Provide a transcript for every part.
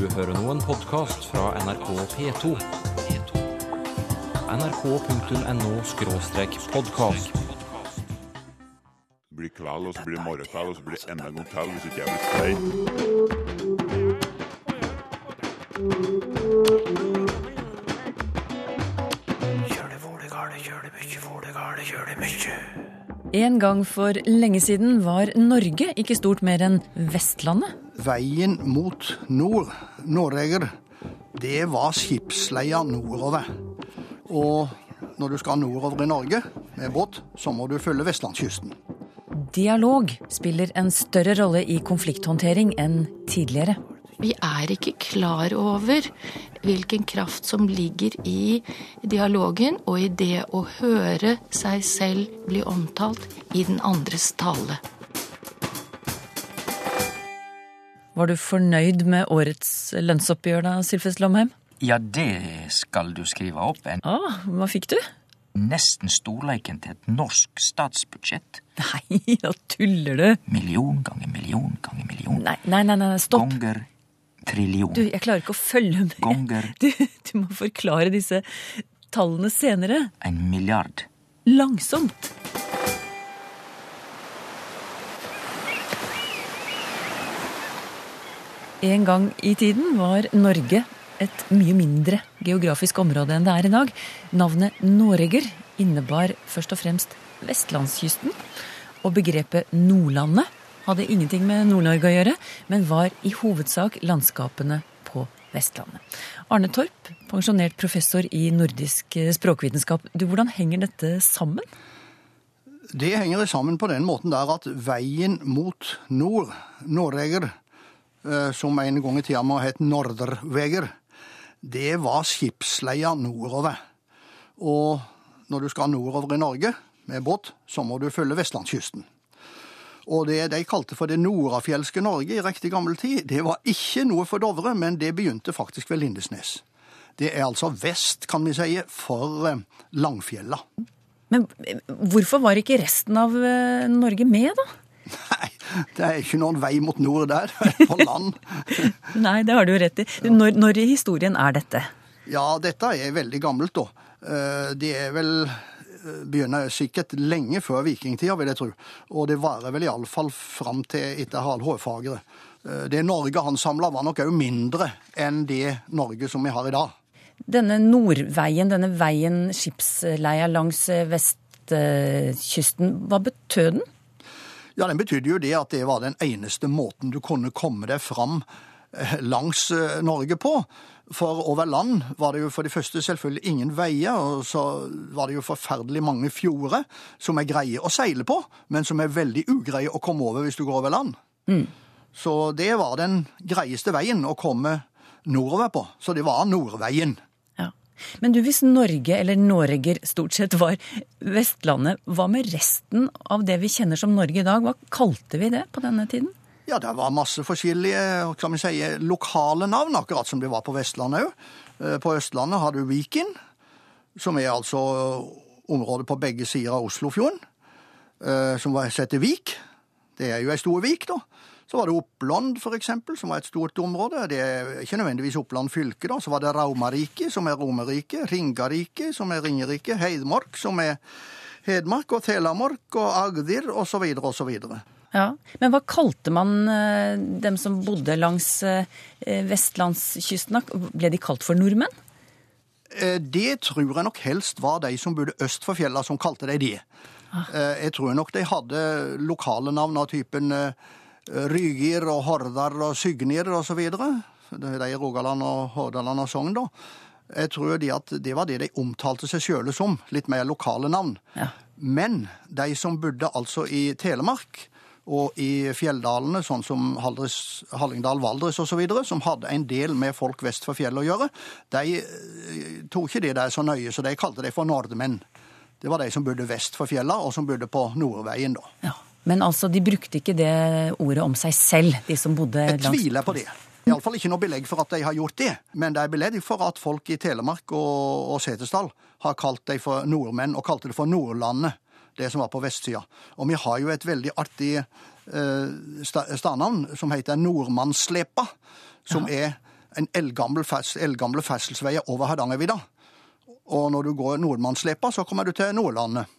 Du hører nå en podkast fra NRK P2. nrk.no-podkast. Blir kveld, og så blir det morgenkveld, og så blir det enda en gang til hvis ikke jeg blir stein. En gang for lenge siden var Norge ikke stort mer enn Vestlandet. Veien mot nord, Norreger, det var skipsleia nordover. Og når du skal nordover i Norge med båt, så må du følge vestlandskysten. Dialog spiller en større rolle i konflikthåndtering enn tidligere. Vi er ikke klar over hvilken kraft som ligger i dialogen og i det å høre seg selv bli omtalt i den andres tale. Var du fornøyd med årets lønnsoppgjør da, Sylfest Lomheim? Ja, det skal du skrive opp. En Ah, hva fikk du? nesten storleiken til et norsk statsbudsjett. Nei, da tuller du. Million ganger million ganger million. Nei, nei, nei, nei stopp. Ganger trillion. Du, jeg klarer ikke å følge med. Ganger. Du, du må forklare disse tallene senere. En milliard. Langsomt. En gang i tiden var Norge et mye mindre geografisk område enn det er i dag. Navnet Noreger innebar først og fremst vestlandskysten. Og begrepet Nordlandet hadde ingenting med Nord-Norge å gjøre, men var i hovedsak landskapene på Vestlandet. Arne Torp, pensjonert professor i nordisk språkvitenskap. Du, hvordan henger dette sammen? Det henger sammen på den måten der at veien mot nord, Norreger, eh, som en gang i tida må ha hett Norderveger, det var skipsleia nordover. Og når du skal nordover i Norge med båt, så må du følge vestlandskysten. Og det de kalte for det nordafjelske Norge i riktig gammel tid, det var ikke noe for Dovre, men det begynte faktisk ved Lindesnes. Det er altså vest, kan vi si, for eh, Langfjella. Men eh, hvorfor var ikke resten av eh, Norge med, da? Nei, det er ikke noen vei mot nord der, på land. Nei, det har du jo rett i. Når, når i historien er dette? Ja, dette er veldig gammelt, da. Det er vel Begynner sikkert lenge før vikingtida, vil jeg tro. Og det varer vel iallfall fram til etter Harald Hårfagre. Eh, Det Norge han samla, var nok òg mindre enn det Norge som vi har i dag. Denne nordveien, denne veien skipsleia langs eh, vestkysten, hva betød den? Ja, Den betydde jo det at det var den eneste måten du kunne komme deg fram eh, langs Norge på. For over land var det jo for det første selvfølgelig ingen veier, og så var det jo forferdelig mange fjorder som er greie å seile på, men som er veldig ugreie å komme over hvis du går over land. Så det var den greieste veien å komme nordover på. Så det var Nordveien. Ja. Men du, hvis Norge, eller Norger stort sett var Vestlandet, hva med resten av det vi kjenner som Norge i dag? Hva kalte vi det på denne tiden? Ja, det var masse forskjellige kan vi si, lokale navn, akkurat som det var på Vestlandet òg. På Østlandet har du Viken, som er altså området på begge sider av Oslofjorden, eh, som heter Vik. Det er jo ei stor vik, da. Så var det Oppland, for eksempel, som var et stort område. Det er ikke nødvendigvis Oppland fylke, da. Så var det Raumariket, som er Romerike, Ringariket, som er Ringerike, Heidmark, som er Hedmark, og Telemark og Agder, osv., osv. Ja, Men hva kalte man eh, dem som bodde langs eh, vestlandskysten? Ble de kalt for nordmenn? Eh, Det tror jeg nok helst var de som bodde øst for fjella, som kalte de det. Ah. Jeg tror nok de hadde lokale navn av typen Rygir og Hordar og Sygnir og så videre. Det er de i Rogaland og Hordaland og Sogn, da. Jeg tror de at det var det de omtalte seg sjøle som. Litt mer lokale navn. Ja. Men de som bodde altså i Telemark og i fjelldalene, sånn som Haldres, Hallingdal, Valdres osv., som hadde en del med folk vest for fjellet å gjøre, de eh, tok ikke det der så nøye, så de kalte det for nordmenn. Det var de som bodde vest for fjella, og som bodde på Nordveien, da. Ja. Men altså, de brukte ikke det ordet om seg selv, de som bodde Jeg langs tviler på det. Iallfall ikke noe belegg for at de har gjort det. Men det er belegg for at folk i Telemark og, og Setesdal har kalt dem for nordmenn, og kalte det for Nordlandet, det som var på vestsida. Og vi har jo et veldig artig eh, stadnavn som heter Nordmannsslepa, som er en eldgammel eldgamle festelsveier over Hardangervidda. Og når du går Nordmannslepa, så kommer du til Nordlandet.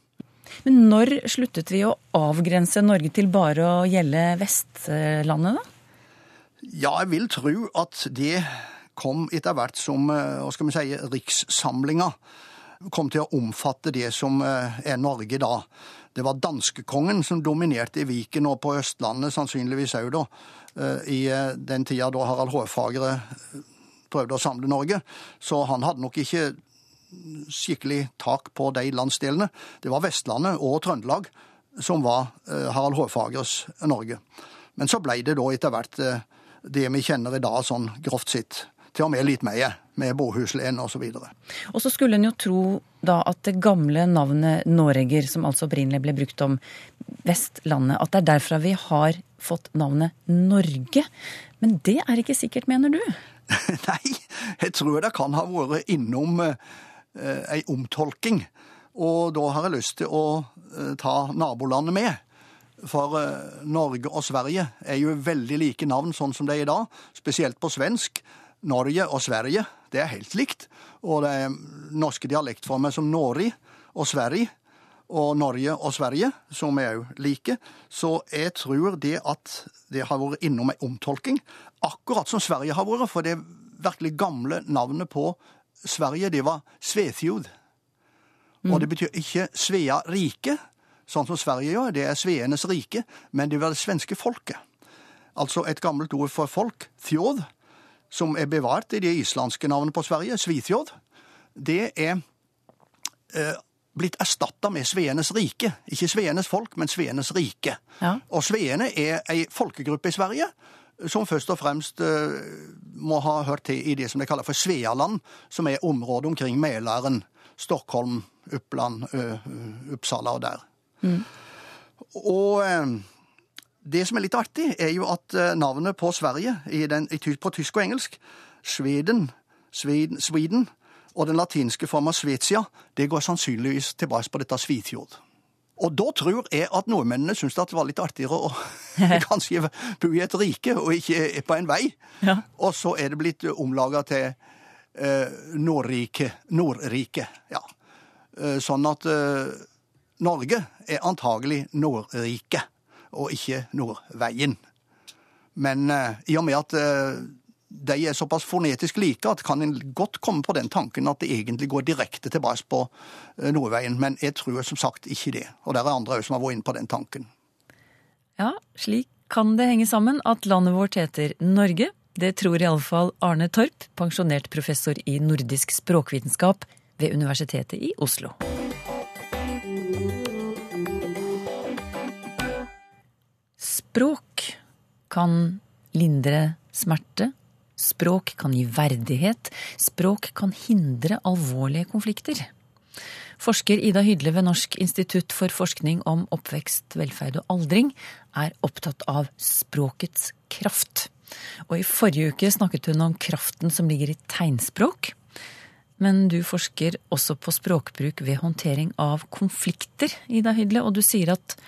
Men når sluttet vi å avgrense Norge til bare å gjelde Vestlandet, da? Ja, jeg vil tro at det kom etter hvert som eh, hva skal vi si, rikssamlinga kom til å omfatte det som eh, er Norge da. Det var danskekongen som dominerte i Viken og på Østlandet, sannsynligvis òg da, eh, i den tida da Harald Hårfagre prøvde å samle Norge. Så han hadde nok ikke skikkelig tak på de landsdelene. Det var Vestlandet og Trøndelag som var Harald Hårfagres Norge. Men så ble det da etter hvert det vi kjenner i dag, sånn grovt sett. Til og med litt mer, med Båhuslen osv. Og, så og så skulle en jo tro da at det gamle navnet Noreger, som altså opprinnelig ble brukt om Vestlandet, at det er derfra vi har fått navnet Norge. Men det er ikke sikkert, mener du? Nei, jeg tror det kan ha vært innom eh, ei omtolking. Og da har jeg lyst til å eh, ta nabolandet med. For eh, Norge og Sverige er jo veldig like navn sånn som det er i dag, spesielt på svensk. Norge og Sverige, det er helt likt. Og det er norske dialektformer som Nori og Sverige, og Norge og Sverige, som er jo like. Så jeg tror det at det har vært innom ei omtolking, akkurat som Sverige har vært. For det virkelig gamle navnet på Sverige, det var Svefjord. Og det betyr ikke Svea rike, sånn som Sverige gjør. Det er sveenes rike, men det var det svenske folket. Altså et gammelt ord for folk, fjord, som er bevart i det islandske navnet på Sverige, Svithjord. Det er eh, blitt erstatta med Sveenes rike. Ikke Sveenes folk, men Sveenes rike. Ja. Og sveene er ei folkegruppe i Sverige som først og fremst uh, må ha hørt til i det som de kaller for Svealand, som er området omkring Mælaren, Stockholm, Uppland, uh, Uppsala og der. Mm. Og eh, det som er litt artig, er jo at eh, navnet på Sverige den, på tysk og engelsk, Sweden, Sweden, Sweden og den latinske forma Svetia, det går sannsynligvis tilbake på dette Svitjord. Og da tror jeg at nordmennene syntes det var litt artigere å kanskje bo i et rike og ikke på en vei. Ja. Og så er det blitt omlaga til eh, Nordrike. Nordrike, ja. Eh, sånn at eh, Norge er antagelig Nordriket, og ikke Nordveien. Men uh, i og med at uh, de er såpass fonetisk like at kan en godt komme på den tanken at det egentlig går direkte tilbake på uh, Nordveien. Men jeg tror som sagt ikke det. Og det er andre òg som har vært inne på den tanken. Ja, slik kan det henge sammen at landet vårt heter Norge. Det tror iallfall Arne Torp, pensjonert professor i nordisk språkvitenskap ved Universitetet i Oslo. Språk kan lindre smerte. Språk kan gi verdighet. Språk kan hindre alvorlige konflikter. Forsker Ida Hydle ved Norsk institutt for forskning om oppvekst, velferd og aldring er opptatt av språkets kraft. Og i forrige uke snakket hun om kraften som ligger i tegnspråk. Men du forsker også på språkbruk ved håndtering av konflikter, Ida Hydle, og du sier at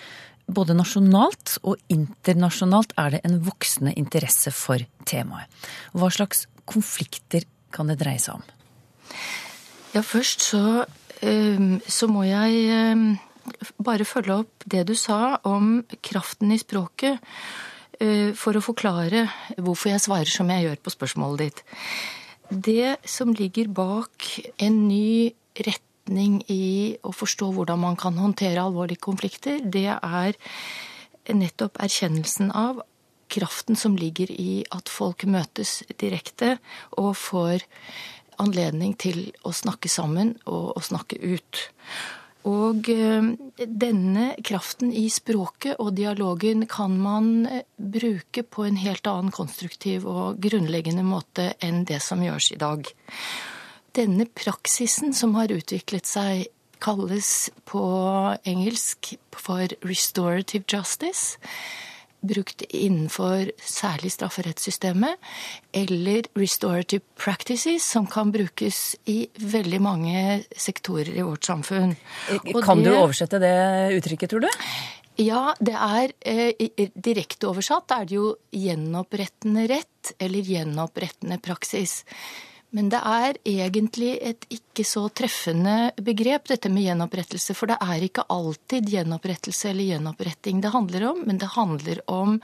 både nasjonalt og internasjonalt er det en voksende interesse for temaet. Hva slags konflikter kan det dreie seg om? Ja, først så, ehm, så må jeg ehm, bare følge opp det du sa om kraften i språket, eh, for å forklare hvorfor jeg svarer som jeg gjør på spørsmålet ditt. Det som ligger bak en ny retning retning i å forstå hvordan man kan håndtere alvorlige konflikter, det er nettopp erkjennelsen av kraften som ligger i at folk møtes direkte og får anledning til å snakke sammen og å snakke ut. Og eh, denne kraften i språket og dialogen kan man eh, bruke på en helt annen konstruktiv og grunnleggende måte enn det som gjøres i dag. Denne praksisen som har utviklet seg, kalles på engelsk for restorative justice. Brukt innenfor særlig strafferettssystemet. Eller restorative practices, som kan brukes i veldig mange sektorer i vårt samfunn. Og kan det, du oversette det uttrykket, tror du? Ja, det er eh, direkte oversatt er det jo gjenopprettende rett eller gjenopprettende praksis. Men det er egentlig et ikke så treffende begrep, dette med gjenopprettelse. For det er ikke alltid gjenopprettelse eller gjenoppretting det handler om, men det handler om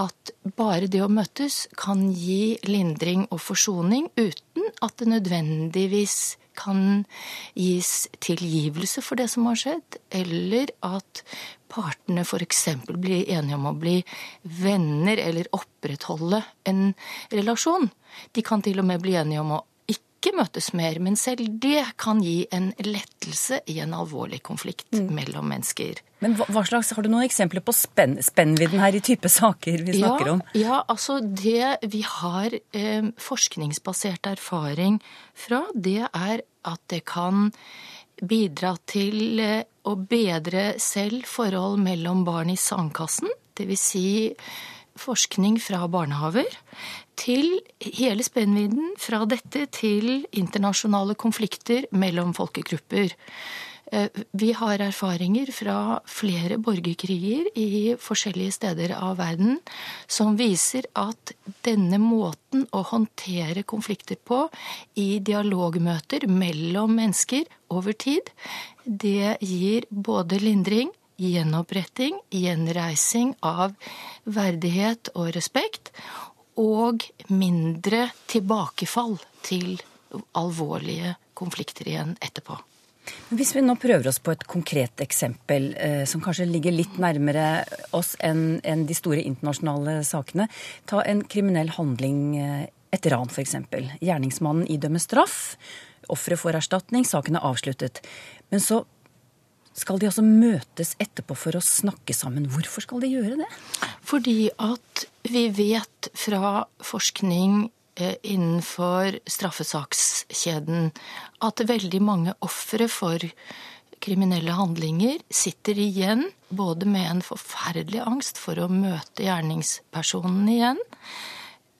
at bare det å møtes kan gi lindring og forsoning uten at det nødvendigvis kan gis tilgivelse for det som har skjedd, eller at partene f.eks. blir enige om å bli venner eller opprettholde en relasjon. De kan til og med bli enige om å ikke møtes mer, men selv det kan gi en lettelse i en alvorlig konflikt mellom mennesker. Men hva, hva slags, Har du noen eksempler på spenn, spennvidden her i type saker vi snakker ja, om? Ja, altså det vi har eh, forskningsbasert erfaring fra, det er at det kan bidra til eh, å bedre selv forhold mellom barn i sandkassen, dvs. Si forskning fra barnehaver, til hele spennvidden fra dette til internasjonale konflikter mellom folkegrupper. Eh, Vi har erfaringer fra flere borgerkriger i forskjellige steder av verden som viser at denne måten å håndtere konflikter på i dialogmøter mellom mennesker over tid, det gir både lindring, gjenoppretting, gjenreising av verdighet og respekt, og mindre tilbakefall til alvorlige konflikter igjen etterpå. Hvis vi nå prøver oss på et konkret eksempel eh, som kanskje ligger litt nærmere oss enn en de store internasjonale sakene. Ta en kriminell handling, eh, et ran f.eks. Gjerningsmannen idømmer straff. Offeret får erstatning, saken er avsluttet. Men så skal de altså møtes etterpå for å snakke sammen. Hvorfor skal de gjøre det? Fordi at vi vet fra forskning eh, innenfor straffesakskjeden at veldig mange ofre for kriminelle handlinger sitter igjen både med en forferdelig angst for å møte gjerningspersonen igjen,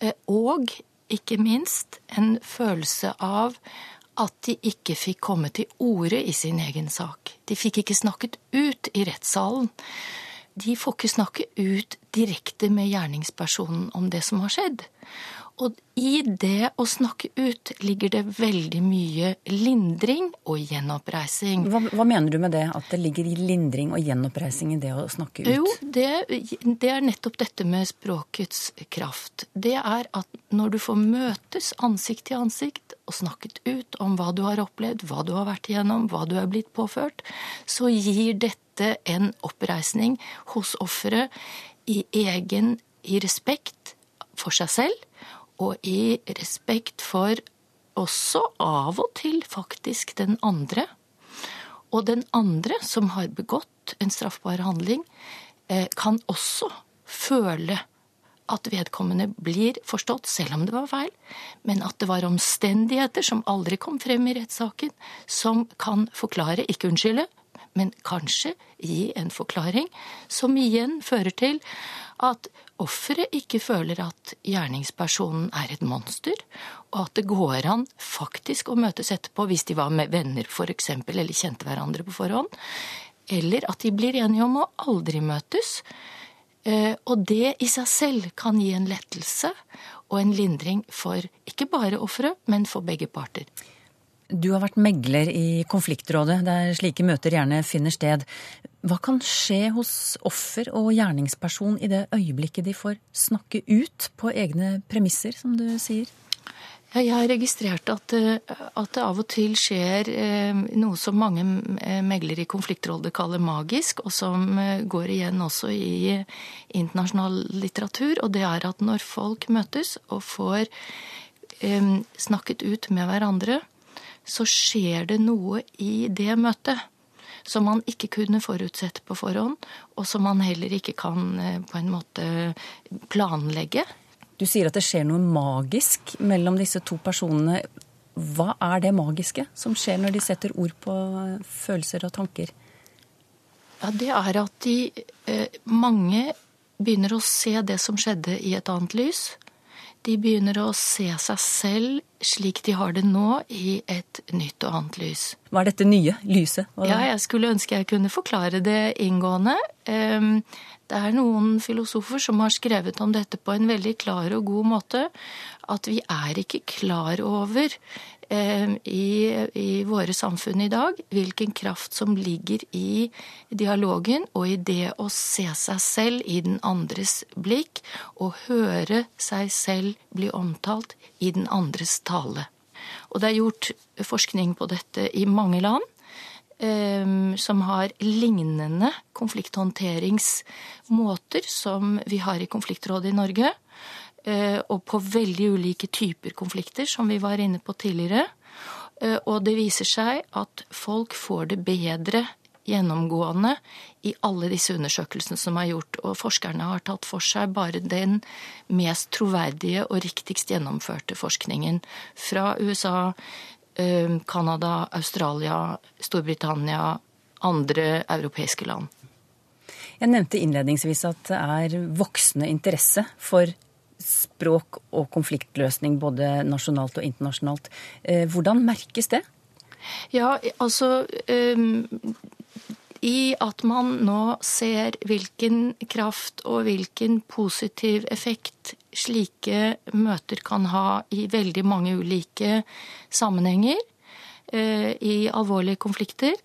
eh, og ikke minst en følelse av at de ikke fikk komme til orde i sin egen sak. De fikk ikke snakket ut i rettssalen. De får ikke snakke ut direkte med gjerningspersonen om det som har skjedd. Og i det å snakke ut ligger det veldig mye lindring og gjenoppreising. Hva, hva mener du med det? At det ligger lindring og gjenoppreising i det å snakke ut? Jo, det, det er nettopp dette med språkets kraft. Det er at når du får møtes ansikt til ansikt og snakket ut om hva du har opplevd, hva du har vært igjennom, hva du er blitt påført, så gir dette en oppreisning hos offeret i egen i respekt for seg selv og i respekt for også av og til faktisk den andre. Og den andre som har begått en straffbar handling, eh, kan også føle at vedkommende blir forstått, selv om det var feil, men at det var omstendigheter som aldri kom frem i rettssaken, som kan forklare, ikke unnskylde, men kanskje gi en forklaring, som igjen fører til at offeret ikke føler at gjerningspersonen er et monster, og at det går an faktisk å møtes etterpå hvis de var med venner f.eks. eller kjente hverandre på forhånd. Eller at de blir enige om å aldri møtes. Eh, Og det i seg selv kan gi en lettelse og en lindring for ikke bare offeret, men for begge parter. Du har vært megler i konfliktrådet, der slike møter gjerne finner sted. Hva kan skje hos offer og gjerningsperson i det øyeblikket de får snakke ut på egne premisser, som du sier? Jeg har registrert at, eh, at det av og til skjer eh, noe som mange eh, meglere i konfliktrådet kaller magisk, og som går igjen også i internasjonal litteratur. Og det er at når folk møtes og får snakket ut med hverandre, så skjer det noe i det møtet som man ikke kunne forutsette på forhånd, og som man heller ikke kan eh, på en måte planlegge. Du sier at det skjer noe magisk mellom disse to personene. Hva er det magiske som skjer når de setter ord på følelser og tanker? Ja, det er at de eh, Mange begynner å se det som skjedde, i et annet lys. De begynner å se seg selv slik de har det nå, i et nytt og annet lys. Hva er dette nye lyset? Ja, jeg skulle ønske jeg kunne forklare det inngående. Ehm, Det er noen filosofer som har skrevet om dette på en veldig klar og god måte. At vi er ikke klar over i, i våre samfunn i dag hvilken kraft som ligger i dialogen og i det å se seg selv i den andres blikk og høre seg selv bli omtalt i den andres tale. Og det er gjort forskning på dette i mange land eh, som har lignende konflikthåndteringsmåter som vi har i konfliktrådet i Norge. Eh, Og på veldig ulike typer konflikter, som vi var inne på tidligere. Eh, Og det viser seg at folk får det bedre gjennomgående i alle disse undersøkelsene som er gjort. Og forskerne har tatt for seg bare den mest troverdige og riktigst gjennomførte forskningen fra USA, eh, Canada, Australia, Storbritannia, andre europeiske land. Jeg nevnte innledningsvis at det er voksende interesse for språk og konfliktløsning både nasjonalt og internasjonalt. Eh, Hvordan merkes det? Ja, altså um, I at man nå ser hvilken kraft og hvilken positiv effekt slike møter kan ha i veldig mange ulike sammenhenger eh, i alvorlige konflikter,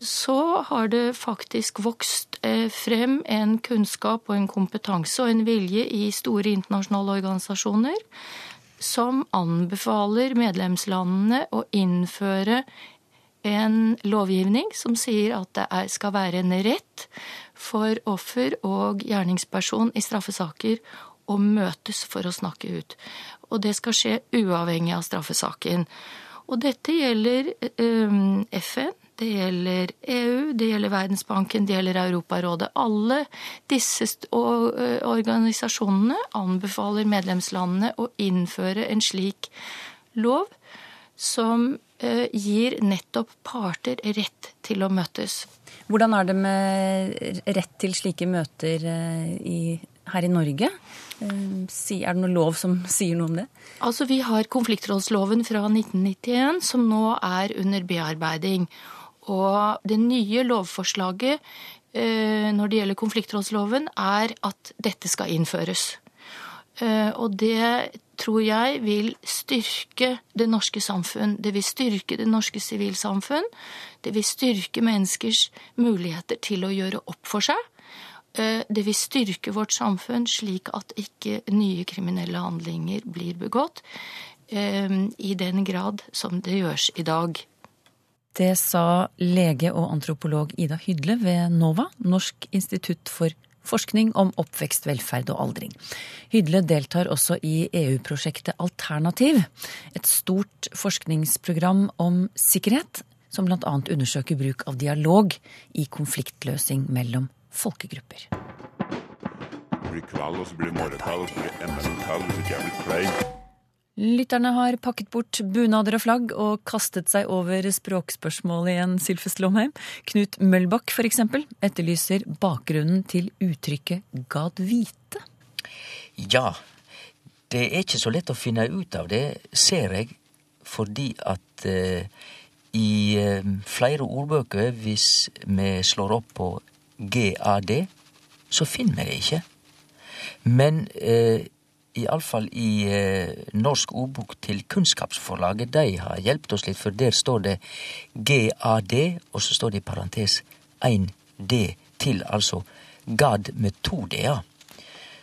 så har det faktisk vokst eh, frem en kunnskap og en kompetanse og en vilje i store internasjonale organisasjoner som anbefaler medlemslandene å innføre en lovgivning som sier at det skal være en rett for offer og gjerningsperson i straffesaker å møtes for å snakke ut. Og det skal skje uavhengig av straffesaken. Og dette gjelder um, FN, det gjelder EU, det gjelder Verdensbanken, det gjelder Europarådet. Alle disse ø, organisasjonene anbefaler medlemslandene å innføre en slik lov som gir nettopp parter rett til å møtes. Hvordan er det med rett til slike møter eh, i, her i Norge? Eh, Er det noen lov som sier noe om det? Altså, Vi har konfliktrådsloven fra 1991 som nå er under bearbeiding. Og det nye lovforslaget eh, når det gjelder konfliktrådsloven, er at dette skal innføres. Eh, Og det tror jeg vil styrke det norske samfunn. Det vil styrke det norske sivilsamfunn. Det vil styrke menneskers muligheter til å gjøre opp for seg. Eh, Det vil styrke vårt samfunn slik at ikke nye kriminelle handlinger blir begått i den grad som det gjøres i dag. Det sa lege og antropolog Ida Hydle ved NOVA, Norsk institutt for forskning om oppvekst, velferd og aldring. Hydle deltar også i EU-prosjektet Alternativ, et stort forskningsprogram om sikkerhet, som bl.a. undersøker bruk av dialog i konfliktløsning mellom folkegrupper. Det blir kveld, og så blir det morgentall, og så blir det ML-tall, og så blir det jævlig klein. Lytterne har pakket bort bunader og flagg og kastet seg over språkspørsmål igjen, Sylfest Lomheim. Knut Møllbakk eksempel etterlyser bakgrunnen til uttrykket 'gad vite'. Ja, det er ikke så lett å finne ut av det, ser jeg, fordi at eh, i eh, flere ordbøker, hvis vi slår opp på GAD, så finner vi det ikke. Men eh, iallfall i eh, Norsk ordbok til Kunnskapsforlaget, de har hjulpet oss litt, for der står det GAD, og så står det i parentes 1D til, altså GAD med to D-er.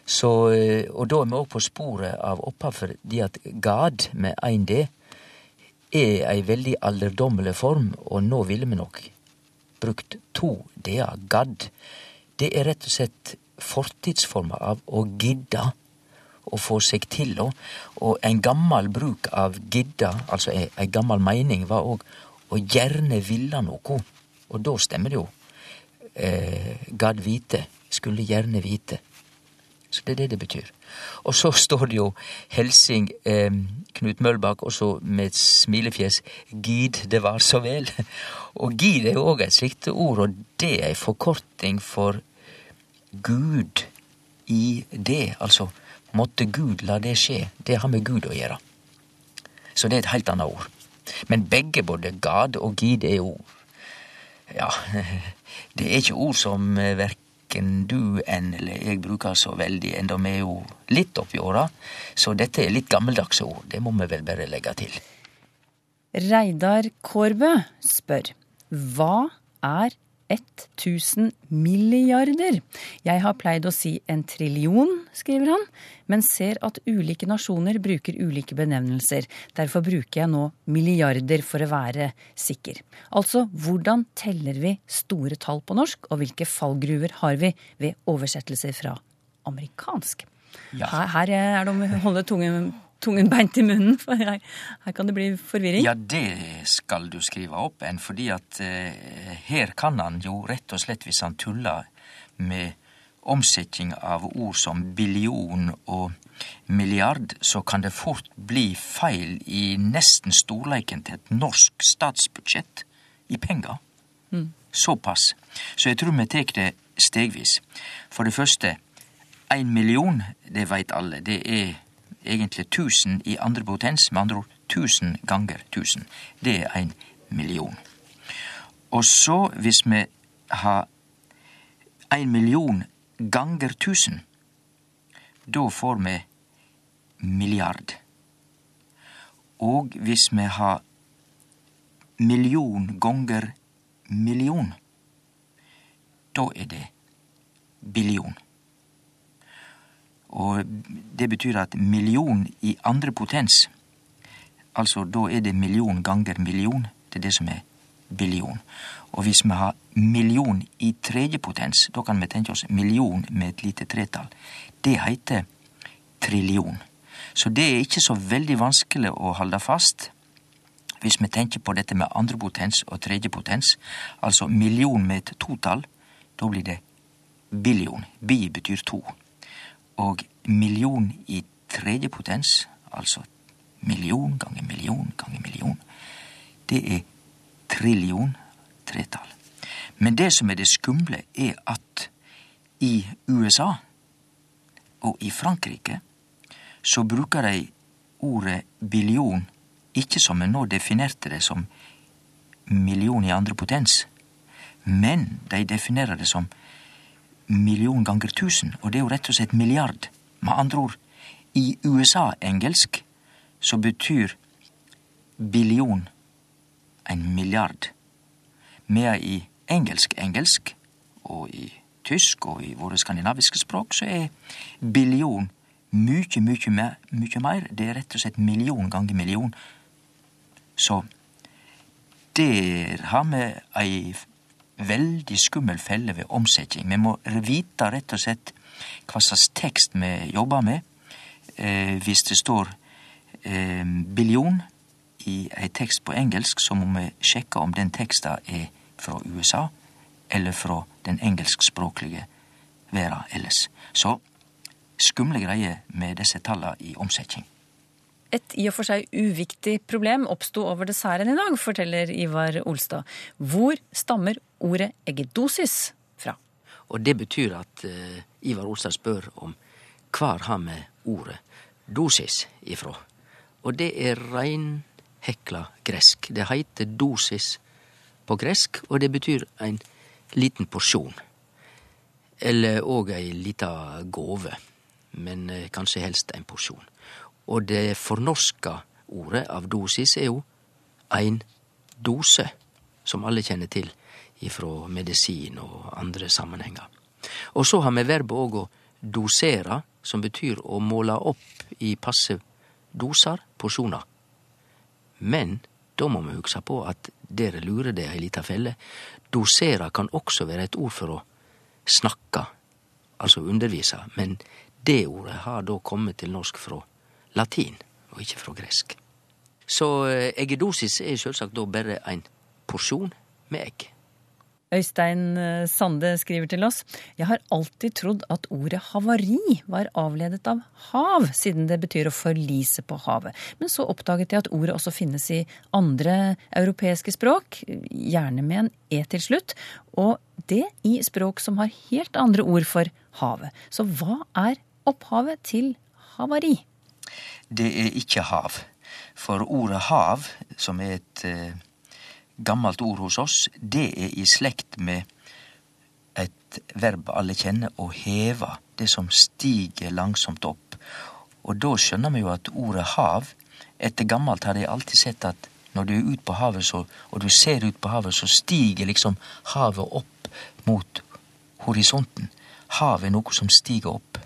Så, eh, og da er vi òg på sporet av opphav, fordi at GAD med 1D er ei veldig alderdommelig form, og nå ville vi nok brukt to d-er. GAD. Det er rett og slett fortidsforma av å gidda å få seg til. Og, en gammel bruk av gidda, altså ei gammel mening, var òg å gjerne ville noe. Og da stemmer det jo. Eh, gadd vite. Skulle gjerne vite. Så det er det det betyr. Og så står det jo Helsing eh, Knut Møllbakk også med et smilefjes 'Gid det var så vel'. Og gid er jo òg et slikt ord, og det er ei forkorting for Gud i det. Altså måtte Gud la det skje. Det har med Gud å gjøre. Så det er et helt annet ord. Men begge, både gad og gid, er ord. Ja, det er ikke ord som verken du enn eller jeg bruker så veldig, enda vi er jo litt oppi åra. Så dette er litt gammeldagse ord. Det må vi vel bare legge til. Reidar Kårbø spør hva er 1000 milliarder? Jeg har pleid å si en trillion, skriver han, men ser at ulike nasjoner bruker ulike benevnelser. Derfor bruker jeg nå milliarder for å være sikker. Altså, hvordan teller vi store tall på norsk, og hvilke fallgruver har vi ved oversettelser fra amerikansk? Ja. Her, her er det om å holde tungen, tungen beint i munnen, for her, her kan det bli forvirring. Ja, det skal du skrive opp enn fordi at eh, her kan han jo rett og slett, hvis han tuller med omsetning av ord som billion og milliard, så kan det fort bli feil i nesten storleiken til et norsk statsbudsjett i penger. Såpass. Så jeg tror vi tek det stegvis. For det første, én million, det veit alle, det er egentlig 1000 i andre potens, med andre ord 1000 ganger 1000. Det er en million. Og så, hvis vi har en million ganger 1000, da får vi milliard. Og hvis vi har million ganger million, da er det billion. Og det betyr at million i andre potens, altså da er det million ganger million, det er det som er billion. Og hvis vi har million i tredje potens, da kan vi tenke oss million med et lite tretall. Det heter trillion. Så det er ikke så veldig vanskelig å holde fast hvis vi tenker på dette med andre potens og tredje potens, altså million med et totall, da blir det billion. Bi betyr to. Og million i tredje potens, altså million ganger million ganger million, det er trillion tretall. Men det som er det skumle, er at i USA og i Frankrike så bruker de ordet billion ikke som en nå definerte det som million i andre potens, men de definerer det som million ganger tusen, og det er jo rett og slett milliard. Med andre ord, i USA-engelsk så betyr billion en milliard, medan i engelsk-engelsk og i tysk og i våre skandinaviske språk så er billion mykje, mykje mer, mykje mer. Det er rett og slett million ganger million. Så der har vi ei veldig skummel felle ved omsetning. Vi må vite rett og slett hva slags tekst vi jobber med. Eh, hvis det står eh, billion i ei tekst på engelsk, så må vi sjekke om den teksten er fra USA eller fra den engelskspråklige verda ellers. Så skumle greier med disse tallene i omsetning. Et i og for seg uviktig problem oppsto over desserten i dag, forteller Ivar Olstad. Hvor stammer ordet eggedosis fra? Og det betyr at uh, Ivar Olstad spør om hvor har vi ordet dosis ifra. Og det er reinhekla gresk. Det heiter dosis på gresk, og det betyr en liten porsjon. Eller òg ei lita gåve, men eh, kanskje helst en porsjon. Og det fornorska ordet av dosis er jo ein dose, som alle kjenner til ifra medisin og andre sammenhenger. Og så har vi verbet òg å dosere, som betyr å måle opp i passe doser, porsjoner. Men da må vi hugsa på at dere lurer det ei lita felle. Dosere kan også være et ord for å snakke, altså undervise, men det ordet har da kommet til norsk fra latin, og ikke fra gresk. Så eh, eggedosis er sjølvsagt da bare ein porsjon med egg. Øystein eh, Sande skriver til oss. Jeg har alltid trodd at ordet havari var avledet av hav, siden det betyr å forlise på havet. Men så oppdaget jeg at ordet også finnes i andre europeiske språk, gjerne med en e til slutt, og det i språk som har helt andre ord for havet. Så hva er opphavet til havari? Det er ikke hav. For ordet hav, som er et eh, gammelt ord hos oss, det er i slekt med et verb alle kjenner, å heve. Det som stiger langsomt opp. Og da skjønner vi jo at ordet hav Etter gammelt har jeg alltid sett at når du er ute på havet, så, og du ser ut på havet, så stiger liksom havet opp mot horisonten. Havet er noe som stiger opp.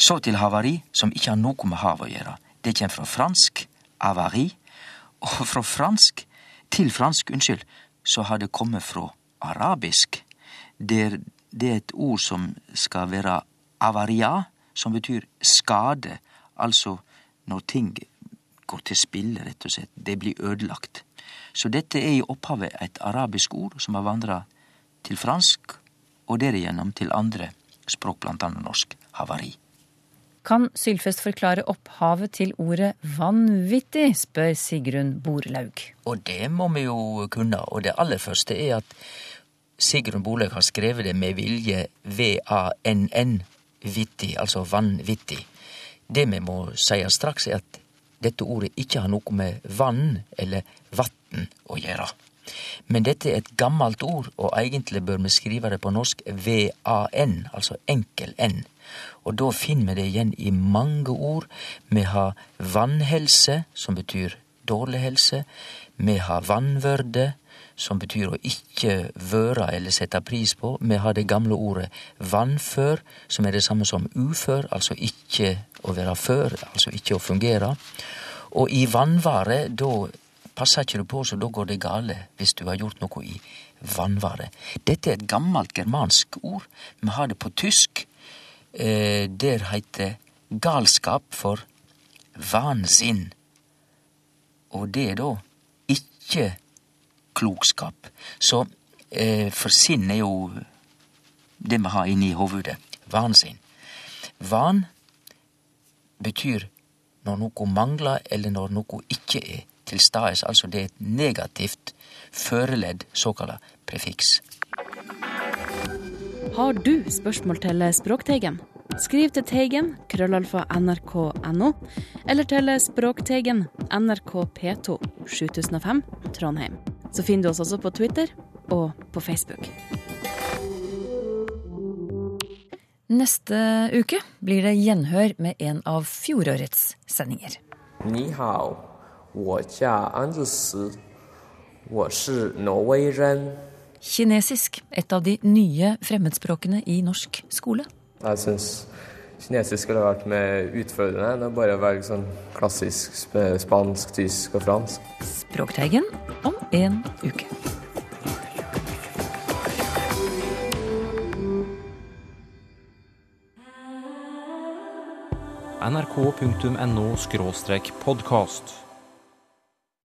Så til havari, som ikke har noe med havet å gjøre. Det kommer fra fransk avari, og fra fransk til fransk, unnskyld, så har det kommet fra arabisk. Det, det er et ord som skal være avaria, som betyr skade, altså når ting går til spille, rett og slett. Det blir ødelagt. Så dette er i opphavet et arabisk ord som har vandra til fransk, og derigjennom til andre språk, blant annet norsk. Havari. Kan Sylfest forklare opphavet til ordet vanvittig, spør Sigrun Borlaug. Og det må vi jo kunne. Og det aller første er at Sigrun Borlaug har skrevet det med vilje V-A-N-N, vittig, altså vanvittig. Det vi må si straks, er at dette ordet ikke har noe med vann eller vatn å gjøre. Men dette er et gammelt ord, og egentlig bør vi skrive det på norsk V-A-N, altså enkel N. Og da finner vi det igjen i mange ord. Vi har vannhelse, som betyr dårlig helse. Vi har vannvørde, som betyr å ikke vøre eller sette pris på. Vi har det gamle ordet vannfør, som er det samme som ufør, altså ikke å være før, altså ikke å fungere. Og i vannvare, da passer ikke du på, så da går det gale hvis du har gjort noe i vannvare. Dette er et gammelt germansk ord. Vi har det på tysk. Eh, der heiter galskap for vansinn. Og det er da ikke klokskap. Så eh, for sinn er jo det vi har inni hovudet. Vansinn. Van betyr når noe mangler, eller når noe ikke er til stades. Altså det er et negativt føreledd, såkalla prefiks. Har du spørsmål til Språkteigen? Skriv til Teigen, krøllalfa nrk.no, eller til Språkteigen, NRK P2, 7005, Trondheim. Så finner du oss også på Twitter og på Facebook. Neste uke blir det gjenhør med en av fjorårets sendinger. 你好，我叫安德斯，我是挪威人。 Kinesisk, et av de nye fremmedspråkene i norsk skole. Jeg syns kinesisk skulle vært mer utfordrende enn å bare velge sånn klassisk sp- spansk, tysk og fransk. Språkteigen om en uke. nrk.no podkast.